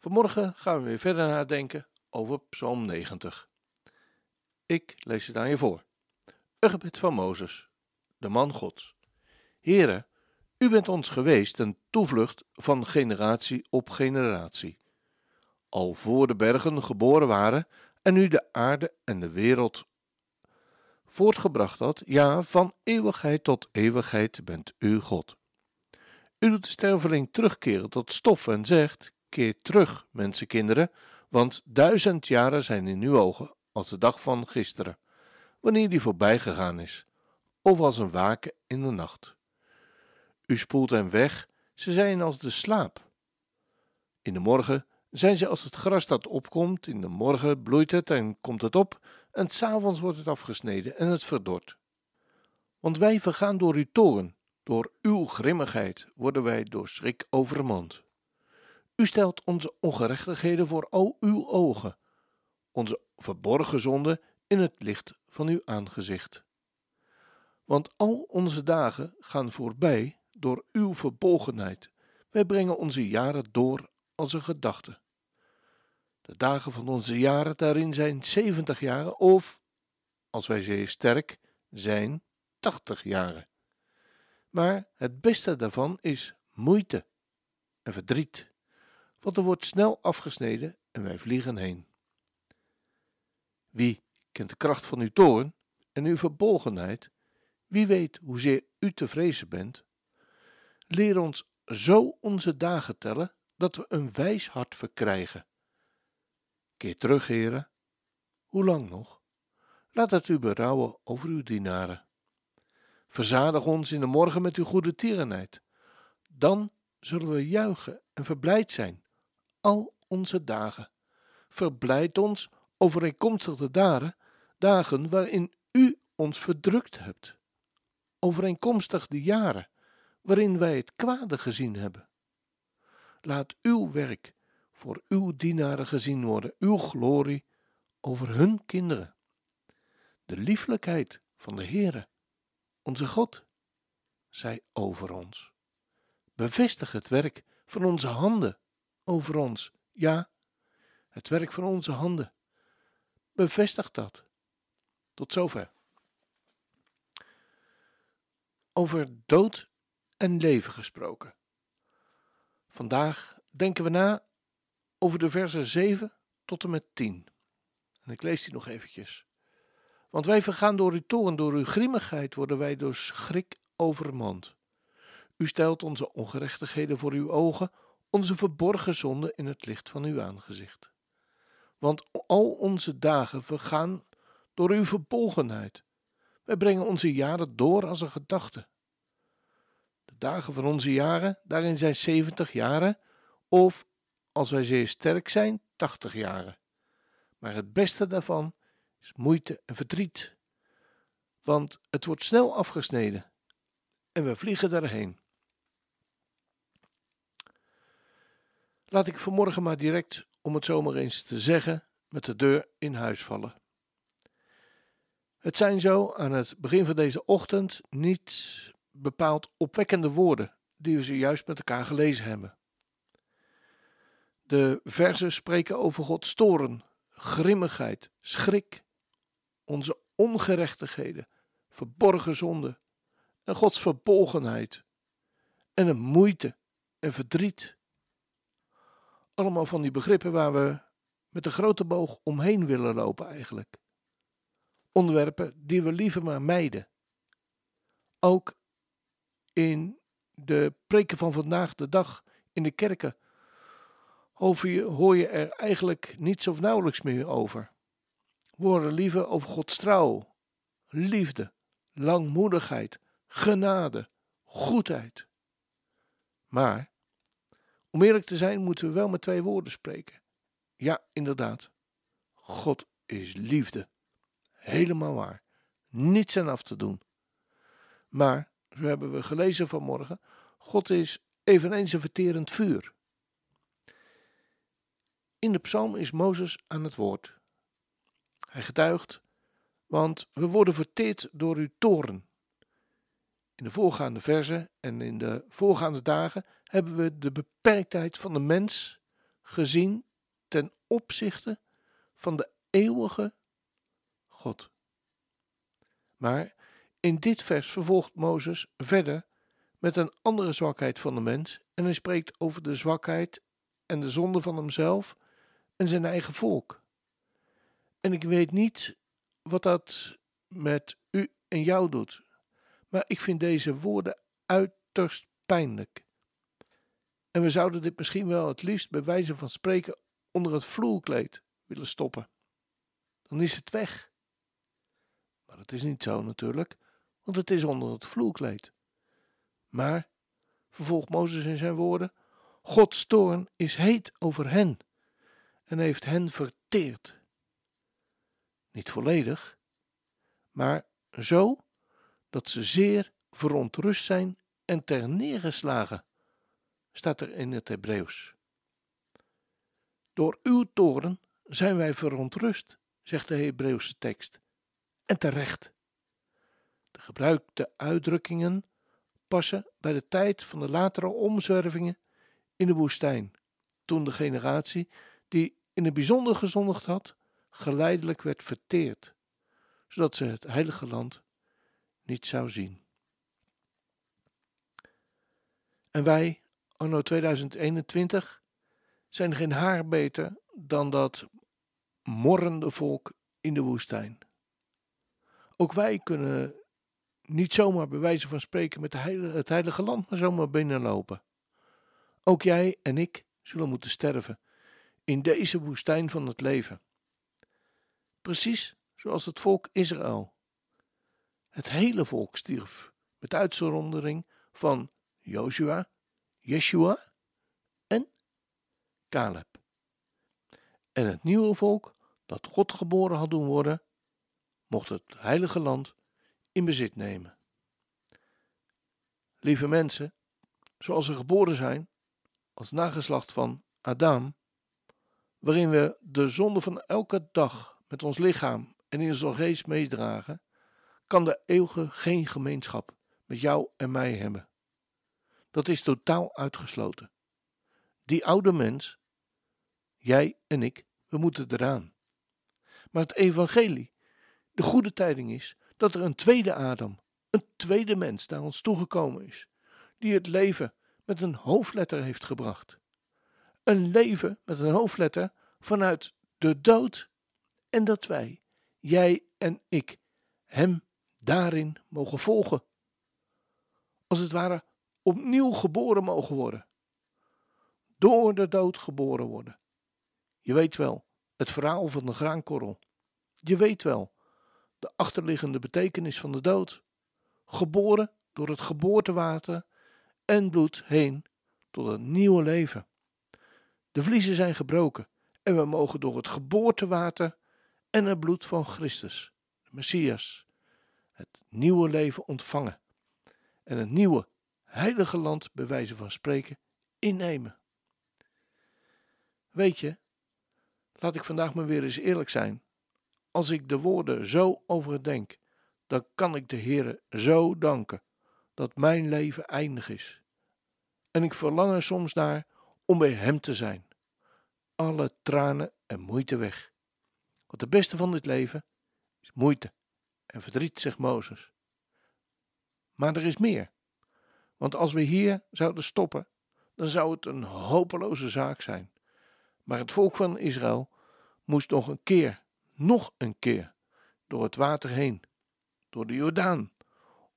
Vanmorgen gaan we weer verder nadenken over Psalm 90. Ik lees het aan je voor. Een gebed van Mozes, de man Gods. Here, u bent ons geweest een toevlucht van generatie op generatie. Al voor de bergen geboren waren en u de aarde en de wereld voortgebracht had, ja, van eeuwigheid tot eeuwigheid bent u God. U doet de sterveling terugkeren tot stof en zegt: Keer terug, mensenkinderen, want duizend jaren zijn in uw ogen als de dag van gisteren, wanneer die voorbij gegaan is, of als een waken in de nacht. U spoelt hen weg, ze zijn als de slaap. In de morgen zijn ze als het gras dat opkomt, in de morgen bloeit het en komt het op, en s'avonds wordt het afgesneden en het verdort. Want wij vergaan door uw toren, door uw grimmigheid worden wij door schrik overmand. U stelt onze ongerechtigheden voor al uw ogen, onze verborgen zonden in het licht van uw aangezicht. Want al onze dagen gaan voorbij door uw verbolgenheid. Wij brengen onze jaren door als een gedachte. De dagen van onze jaren daarin zijn zeventig jaren, of, als wij zeer sterk zijn, tachtig jaren. Maar het beste daarvan is moeite en verdriet want er wordt snel afgesneden en wij vliegen heen. Wie kent de kracht van uw toorn en uw verbolgenheid? Wie weet hoezeer u te vrezen bent? Leer ons zo onze dagen tellen, dat we een wijs hart verkrijgen. Keer terug, heren. Hoe lang nog? Laat het u berouwen over uw dienaren. Verzadig ons in de morgen met uw goede tierenheid. Dan zullen we juichen en verblijd zijn al onze dagen. Verblijd ons overeenkomstig de dagen, dagen waarin u ons verdrukt hebt. Overeenkomstig de jaren waarin wij het kwade gezien hebben. Laat uw werk voor uw dienaren gezien worden, uw glorie over hun kinderen. De lieflijkheid van de Heere, onze God, zij over ons. Bevestig het werk van onze handen over ons. Ja, het werk van onze handen. Bevestig dat. Tot zover. Over dood en leven gesproken. Vandaag denken we na over de versen 7 tot en met 10. En ik lees die nog eventjes. Want wij vergaan door uw toren, door uw grimmigheid worden wij door schrik overmand. U stelt onze ongerechtigheden voor uw ogen, onze verborgen zonde in het licht van uw aangezicht. Want al onze dagen vergaan door uw verbolgenheid. Wij brengen onze jaren door als een gedachte. De dagen van onze jaren, daarin zijn zeventig jaren, of als wij zeer sterk zijn, tachtig jaren. Maar het beste daarvan is moeite en verdriet, want het wordt snel afgesneden en we vliegen daarheen. Laat ik vanmorgen maar direct, om het zomaar eens te zeggen, met de deur in huis vallen. Het zijn zo aan het begin van deze ochtend niet bepaald opwekkende woorden die we zojuist met elkaar gelezen hebben. De verzen spreken over Gods toren, grimmigheid, schrik, onze ongerechtigheden, verborgen zonde en Gods verbolgenheid en een moeite en verdriet allemaal van die begrippen waar we met een grote boog omheen willen lopen eigenlijk. Onderwerpen die we liever maar mijden. Ook in de preken van vandaag de dag in de kerken hoor je er eigenlijk niets of nauwelijks meer over. We liever over Gods trouw, liefde, langmoedigheid, genade, goedheid. Maar om eerlijk te zijn moeten we wel met twee woorden spreken. Ja, inderdaad. God is liefde. Helemaal waar. Niets aan af te doen. Maar, zo hebben we gelezen vanmorgen, God is eveneens een verterend vuur. In de psalm is Mozes aan het woord. Hij getuigt, want we worden verteerd door uw toren. In de voorgaande verzen en in de voorgaande dagen hebben we de beperktheid van de mens gezien ten opzichte van de eeuwige God. Maar in dit vers vervolgt Mozes verder met een andere zwakheid van de mens en hij spreekt over de zwakheid en de zonde van hemzelf en zijn eigen volk. En ik weet niet wat dat met u en jou doet, maar ik vind deze woorden uiterst pijnlijk. En we zouden dit misschien wel het liefst bij wijze van spreken onder het vloerkleed willen stoppen. Dan is het weg. Maar dat is niet zo natuurlijk, want het is onder het vloerkleed. Maar, vervolgt Mozes in zijn woorden, Gods toorn is heet over hen en heeft hen verteerd. Niet volledig, maar zo dat ze zeer verontrust zijn en ter neergeslagen, staat er in het Hebreeuws. Door uw toren zijn wij verontrust, zegt de Hebreeuwse tekst, en terecht. De gebruikte uitdrukkingen passen bij de tijd van de latere omzwervingen in de woestijn, toen de generatie die in het bijzonder gezondigd had, geleidelijk werd verteerd, zodat ze het heilige land niet zou zien. En wij, anno 2021, zijn geen haar beter dan dat morrende volk in de woestijn. Ook wij kunnen niet zomaar bij wijze van spreken met het heilige land maar zomaar binnenlopen. Ook jij en ik zullen moeten sterven in deze woestijn van het leven. Precies zoals het volk Israël. Het hele volk stierf, met uitzondering van Joshua, Yeshua en Caleb. En het nieuwe volk dat God geboren had doen worden, mocht het heilige land in bezit nemen. Lieve mensen, zoals we geboren zijn, als nageslacht van Adam, waarin we de zonde van elke dag met ons lichaam en in onze geest meedragen, kan de eeuwige geen gemeenschap met jou en mij hebben. Dat is totaal uitgesloten. Die oude mens, jij en ik, we moeten eraan. Maar het evangelie, de goede tijding is dat er een tweede Adam, een tweede mens naar ons toegekomen is, die het leven met een hoofdletter heeft gebracht. Een leven met een hoofdletter vanuit de dood en dat wij, jij en ik, hem daarin mogen volgen. Als het ware opnieuw geboren mogen worden. Door de dood geboren worden. Je weet wel, het verhaal van de graankorrel. Je weet wel, de achterliggende betekenis van de dood. Geboren door het geboortewater en bloed heen tot een nieuwe leven. De vliezen zijn gebroken en we mogen door het geboortewater en het bloed van Christus, de Messias, het nieuwe leven ontvangen en het nieuwe heilige land, bij wijze van spreken, innemen. Weet je, laat ik vandaag maar weer eens eerlijk zijn. Als ik de woorden zo overdenk, dan kan ik de Heere zo danken dat mijn leven eindig is. En ik verlang er soms naar om bij Hem te zijn. Alle tranen en moeite weg. Want het beste van dit leven is moeite en verdriet, zegt Mozes. Maar er is meer. Want als we hier zouden stoppen, dan zou het een hopeloze zaak zijn. Maar het volk van Israël moest nog een keer, nog een keer, door het water heen, door de Jordaan,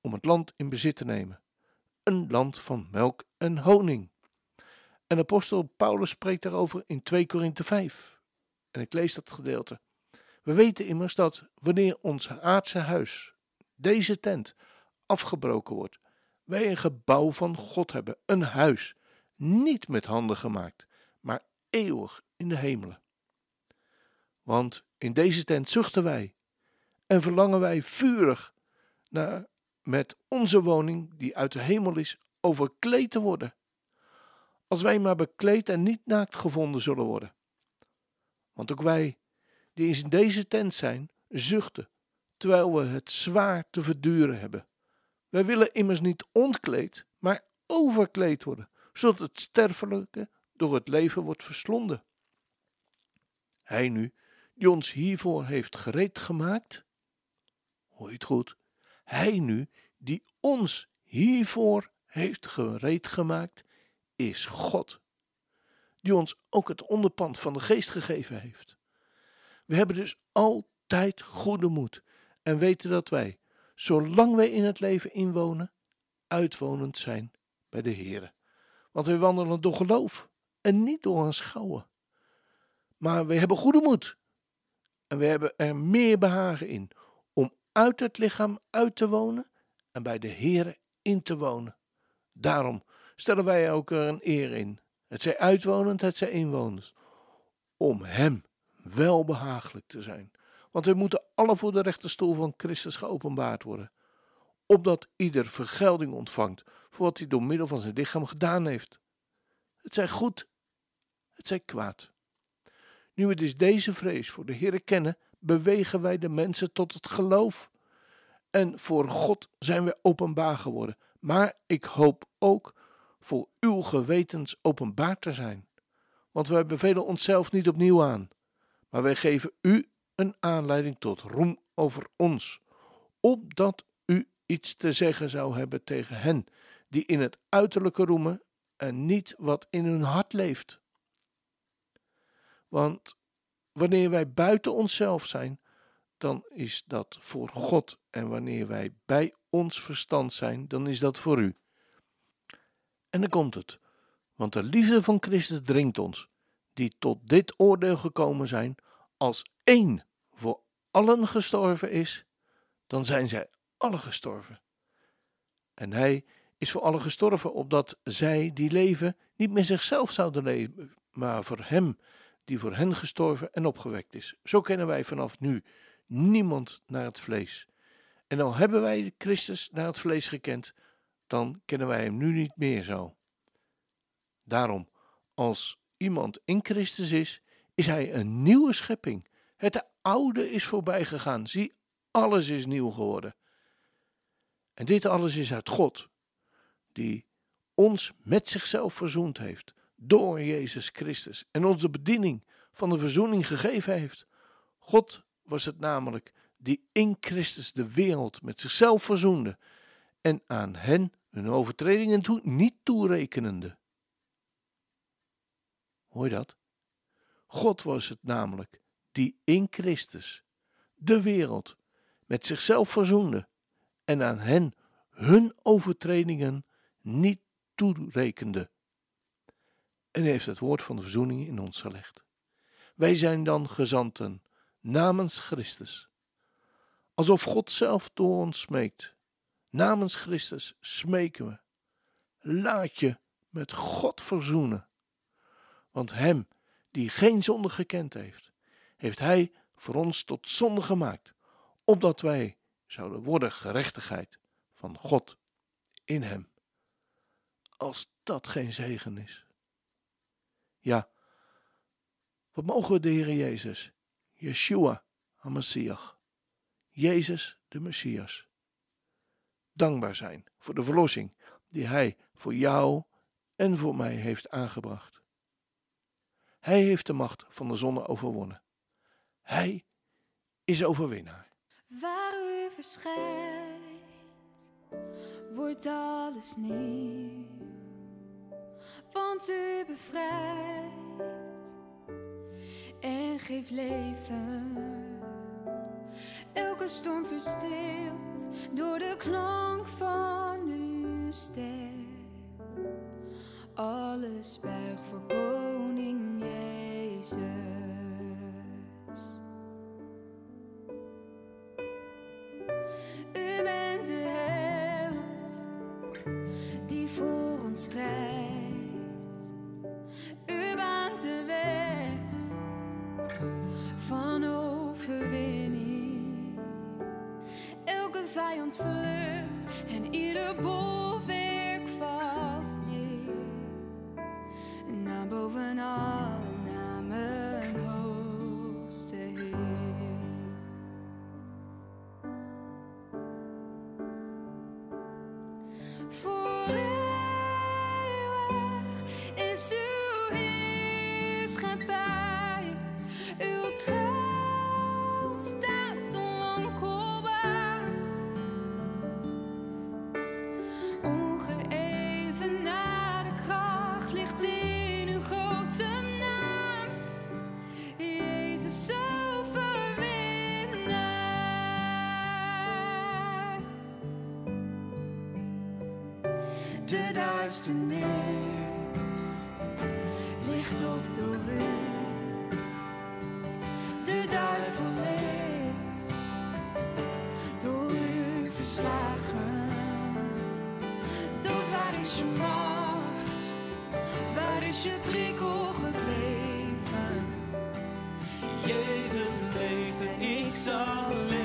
om het land in bezit te nemen. Een land van melk en honing. En apostel Paulus spreekt daarover in 2 Korinthe 5. En ik lees dat gedeelte. We weten immers dat wanneer ons aardse huis, deze tent, afgebroken wordt, wij een gebouw van God hebben, een huis, niet met handen gemaakt, maar eeuwig in de hemelen. Want in deze tent zuchten wij en verlangen wij vurig naar met onze woning, die uit de hemel is, overkleed te worden. Als wij maar bekleed en niet naakt gevonden zullen worden. Want ook wij, die in deze tent zijn, zuchten, terwijl we het zwaar te verduren hebben. Wij willen immers niet ontkleed, maar overkleed worden, zodat het sterfelijke door het leven wordt verslonden. Hij nu, die ons hiervoor heeft gereed gemaakt, hoor je het goed, hij nu, die ons hiervoor heeft gereed gemaakt, is God, die ons ook het onderpand van de geest gegeven heeft. We hebben dus altijd goede moed en weten dat wij, zolang wij in het leven inwonen, uitwonend zijn bij de Heere. Want wij wandelen door geloof en niet door aanschouwen. Maar we hebben goede moed en we hebben er meer behagen in om uit het lichaam uit te wonen en bij de Heere in te wonen. Daarom stellen wij ook er een eer in, het zij uitwonend, het zij inwonend, om Hem wel behagelijk te zijn. Want wij moeten alle voor de rechterstoel van Christus geopenbaard worden, opdat ieder vergelding ontvangt voor wat hij door middel van zijn lichaam gedaan heeft. Het zij goed, het zij kwaad. Nu we dus deze vrees voor de Heere kennen, bewegen wij de mensen tot het geloof. En voor God zijn we openbaar geworden. Maar ik hoop ook voor uw gewetens openbaar te zijn. Want wij bevelen onszelf niet opnieuw aan, maar wij geven u een aanleiding tot roem over ons, opdat u iets te zeggen zou hebben tegen hen die in het uiterlijke roemen en niet wat in hun hart leeft. Want wanneer wij buiten onszelf zijn, dan is dat voor God. En wanneer wij bij ons verstand zijn, dan is dat voor u. En dan komt het. Want de liefde van Christus dringt ons, die tot dit oordeel gekomen zijn, als één voor allen gestorven is, dan zijn zij alle gestorven. En hij is voor allen gestorven, opdat zij die leven niet meer zichzelf zouden leven, maar voor hem die voor hen gestorven en opgewekt is. Zo kennen wij vanaf nu niemand naar het vlees. En al hebben wij Christus naar het vlees gekend, dan kennen wij hem nu niet meer zo. Daarom, als iemand in Christus is, is hij een nieuwe schepping. Het oude is voorbij gegaan. Zie, alles is nieuw geworden. En dit alles is uit God, die ons met zichzelf verzoend heeft door Jezus Christus en ons de bediening van de verzoening gegeven heeft. God was het namelijk die in Christus de wereld met zichzelf verzoende en aan hen hun overtredingen niet toerekenende. Hoor je dat? God was het namelijk die in Christus de wereld met zichzelf verzoende en aan hen hun overtredingen niet toerekende. En heeft het woord van de verzoening in ons gelegd. Wij zijn dan gezanten namens Christus. Alsof God zelf door ons smeekt. Namens Christus smeken we. Laat je met God verzoenen. Want Hem die geen zonde gekend heeft, heeft Hij voor ons tot zonde gemaakt, opdat wij zouden worden gerechtigheid van God in Hem. Als dat geen zegen is. Ja, wat mogen we de Heer Jezus, Yeshua HaMashiach, Jezus de Messias, dankbaar zijn voor de verlossing die Hij voor jou en voor mij heeft aangebracht. Hij heeft de macht van de zonne overwonnen. Hij is overwinnaar. Waar u verschijnt, wordt alles nieuw. Want u bevrijdt en geeft leven. Elke storm verstilt door de klank van uw stem. Alles buigt voor koning Jezus. De duisternis ligt op de rug. De duivel is door u verslagen. Dood, waar is je macht? Waar is je prikkel gebleven? Jezus leeft en ik zal leven.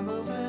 time of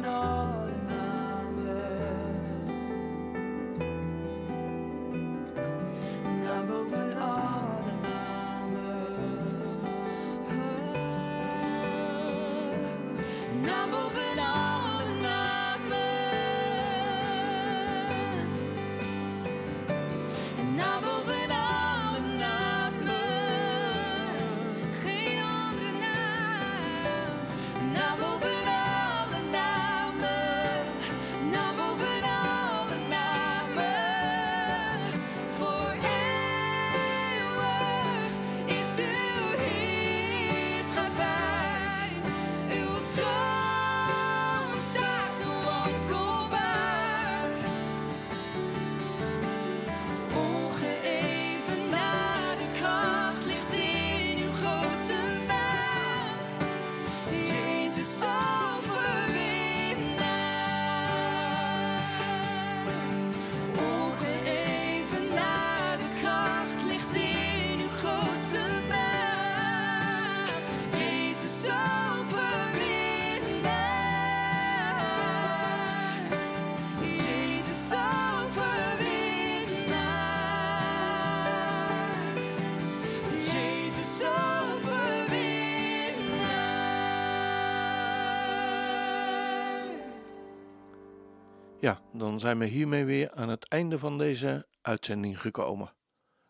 Ja, dan zijn we hiermee weer aan het einde van deze uitzending gekomen.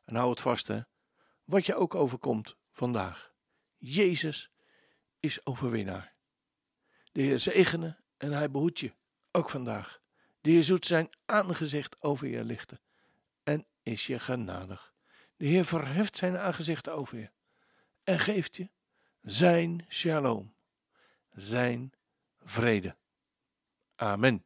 En hou het vast, hè. Wat je ook overkomt vandaag. Jezus is overwinnaar. De Heer zegene en hij behoedt je, ook vandaag. De Heer zoet zijn aangezicht over je lichten en is je genadig. De Heer verheft zijn aangezicht over je en geeft je zijn shalom, zijn vrede. Amen.